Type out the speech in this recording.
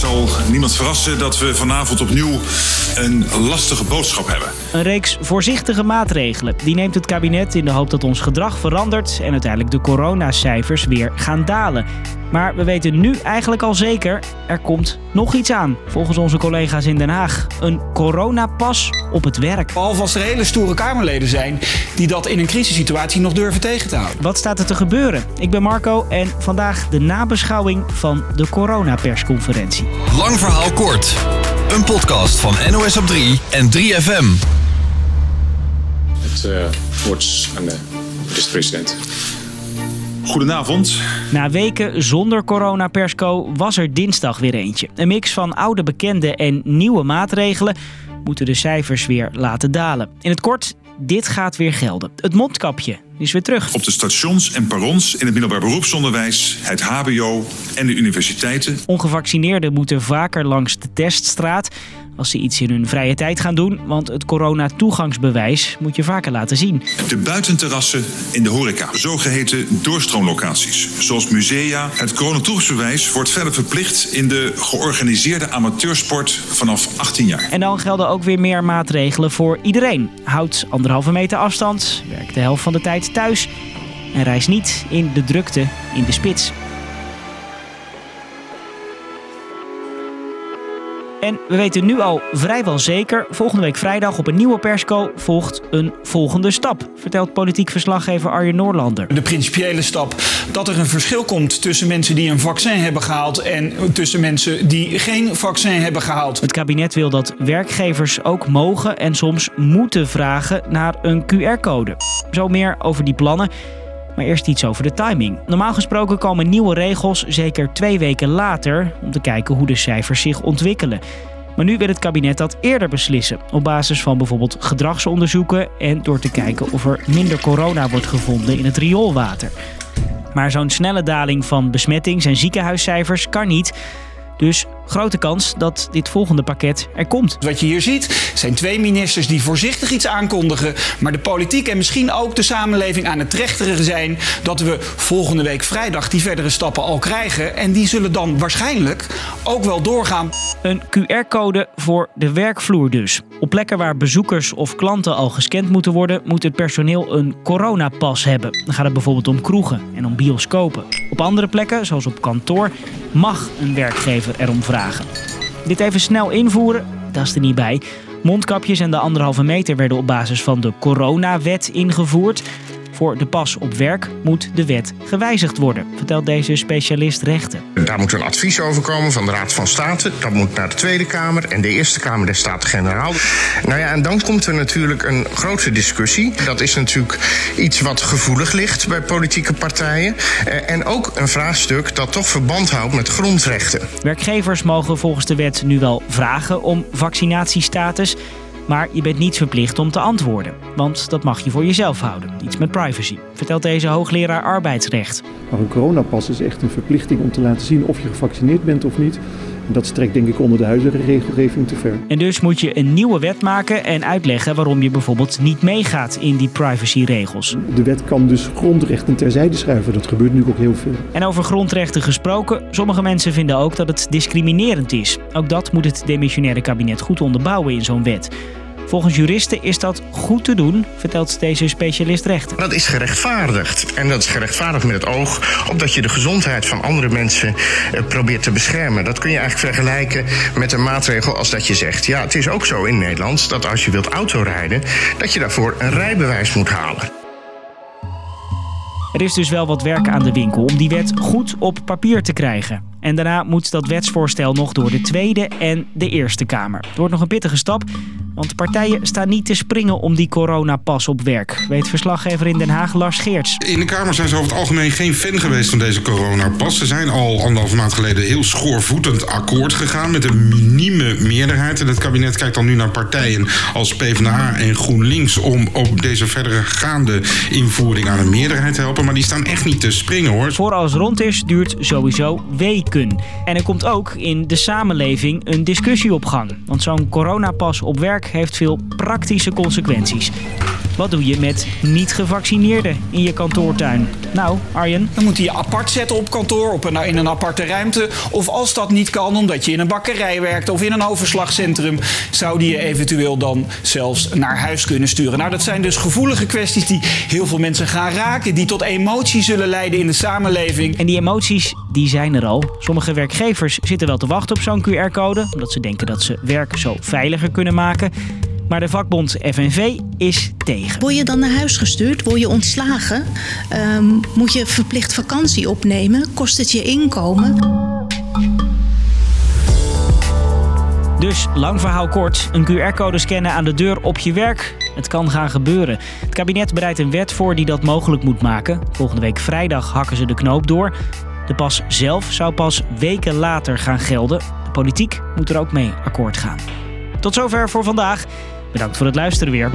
zal niemand verrassen dat we vanavond opnieuw een lastige boodschap hebben. Een reeks voorzichtige maatregelen. Die neemt het kabinet in de hoop dat ons gedrag verandert en uiteindelijk de coronacijfers weer gaan dalen. Maar we weten nu eigenlijk al zeker, er komt nog iets aan. Volgens onze collega's in Den Haag. Een coronapas op het werk. Behalve als er hele stoere Kamerleden zijn die dat in een crisissituatie nog durven tegen te houden. Wat staat er te gebeuren? Ik ben Marco en vandaag de nabeschouwing van de coronapersconferentie. Lang verhaal kort. Een podcast van NOS op 3 en 3FM. Het uh, woord aan de minister-president. Goedenavond. Na weken zonder coronapersco was er dinsdag weer eentje. Een mix van oude bekenden en nieuwe maatregelen moeten de cijfers weer laten dalen. In het kort, dit gaat weer gelden. Het mondkapje is weer terug. Op de stations en perrons in het middelbaar beroepsonderwijs, het HBO en de universiteiten. Ongevaccineerden moeten vaker langs de teststraat als ze iets in hun vrije tijd gaan doen, want het corona-toegangsbewijs moet je vaker laten zien. De buitenterrassen in de horeca, zogeheten doorstroomlocaties, zoals musea. Het coronatoegangsbewijs wordt verder verplicht in de georganiseerde amateursport vanaf 18 jaar. En dan gelden ook weer meer maatregelen voor iedereen. Houd anderhalve meter afstand, werk de helft van de tijd thuis en reis niet in de drukte in de spits. En we weten nu al vrijwel zeker, volgende week vrijdag op een nieuwe persco volgt een volgende stap, vertelt politiek verslaggever Arjen Noorlander. De principiële stap dat er een verschil komt tussen mensen die een vaccin hebben gehaald en tussen mensen die geen vaccin hebben gehaald. Het kabinet wil dat werkgevers ook mogen en soms moeten vragen naar een QR-code. Zo meer over die plannen. Maar eerst iets over de timing. Normaal gesproken komen nieuwe regels zeker twee weken later om te kijken hoe de cijfers zich ontwikkelen. Maar nu wil het kabinet dat eerder beslissen, op basis van bijvoorbeeld gedragsonderzoeken en door te kijken of er minder corona wordt gevonden in het rioolwater. Maar zo'n snelle daling van besmettings- en ziekenhuiscijfers kan niet. Dus grote kans dat dit volgende pakket er komt. Wat je hier ziet zijn twee ministers die voorzichtig iets aankondigen, maar de politiek en misschien ook de samenleving aan het trechteren zijn dat we volgende week vrijdag die verdere stappen al krijgen. En die zullen dan waarschijnlijk ook wel doorgaan. Een QR-code voor de werkvloer dus. Op plekken waar bezoekers of klanten al gescand moeten worden, moet het personeel een coronapas hebben. Dan gaat het bijvoorbeeld om kroegen en om bioscopen. Op andere plekken, zoals op kantoor, mag een werkgever erom vragen. Dit even snel invoeren, dat is er niet bij. Mondkapjes en de anderhalve meter werden op basis van de coronawet ingevoerd. Voor de pas op werk moet de wet gewijzigd worden, vertelt deze specialist rechten. Daar moet een advies over komen van de Raad van State. Dat moet naar de Tweede Kamer en de Eerste Kamer der Staten-Generaal. Nou ja, en dan komt er natuurlijk een grote discussie. Dat is natuurlijk iets wat gevoelig ligt bij politieke partijen. Eh, en ook een vraagstuk dat toch verband houdt met grondrechten. Werkgevers mogen volgens de wet nu wel vragen om vaccinatiestatus. Maar je bent niet verplicht om te antwoorden, want dat mag je voor jezelf houden. Iets met privacy, vertelt deze hoogleraar arbeidsrecht. Maar een coronapas is echt een verplichting om te laten zien of je gevaccineerd bent of niet. Dat strekt denk ik onder de huidige regelgeving te ver. En dus moet je een nieuwe wet maken en uitleggen waarom je bijvoorbeeld niet meegaat in die privacyregels. De wet kan dus grondrechten terzijde schuiven. Dat gebeurt nu ook heel veel. En over grondrechten gesproken, sommige mensen vinden ook dat het discriminerend is. Ook dat moet het demissionaire kabinet goed onderbouwen in zo'n wet. Volgens juristen is dat goed te doen, vertelt deze specialist rechten. Dat is gerechtvaardigd. En dat is gerechtvaardigd met het oog op dat je de gezondheid van andere mensen eh, probeert te beschermen. Dat kun je eigenlijk vergelijken met een maatregel als dat je zegt: ja, het is ook zo in Nederland dat als je wilt autorijden, dat je daarvoor een rijbewijs moet halen. Er is dus wel wat werk aan de winkel om die wet goed op papier te krijgen. En daarna moet dat wetsvoorstel nog door de Tweede en de Eerste Kamer. Het wordt nog een pittige stap, want partijen staan niet te springen om die coronapas op werk. Weet verslaggever in Den Haag Lars Geerts. In de Kamer zijn ze over het algemeen geen fan geweest van deze coronapas. Ze zijn al anderhalve maand geleden heel schoorvoetend akkoord gegaan met een minieme meerderheid. En het kabinet kijkt dan nu naar partijen als PvdA en GroenLinks om op deze verdere gaande invoering aan een meerderheid te helpen. Maar die staan echt niet te springen hoor. Voor alles rond is duurt sowieso weken. En er komt ook in de samenleving een discussie op gang. Want zo'n coronapas op werk heeft veel praktische consequenties. Wat doe je met niet-gevaccineerden in je kantoortuin? Nou, Arjen. Dan moet hij je apart zetten op kantoor, op een, in een aparte ruimte. Of als dat niet kan, omdat je in een bakkerij werkt of in een overslagcentrum, zou die je eventueel dan zelfs naar huis kunnen sturen. Nou, dat zijn dus gevoelige kwesties die heel veel mensen gaan raken, die tot emoties zullen leiden in de samenleving. En die emoties, die zijn er al. Sommige werkgevers zitten wel te wachten op zo'n QR-code, omdat ze denken dat ze werk zo veiliger kunnen maken. Maar de vakbond FNV is tegen. Word je dan naar huis gestuurd? Word je ontslagen? Ehm, moet je verplicht vakantie opnemen? Kost het je inkomen? Dus lang verhaal kort, een QR-code scannen aan de deur op je werk. Het kan gaan gebeuren. Het kabinet bereidt een wet voor die dat mogelijk moet maken. Volgende week vrijdag hakken ze de knoop door. De pas zelf zou pas weken later gaan gelden. De politiek moet er ook mee akkoord gaan. Tot zover voor vandaag. Bedankt voor het luisteren weer.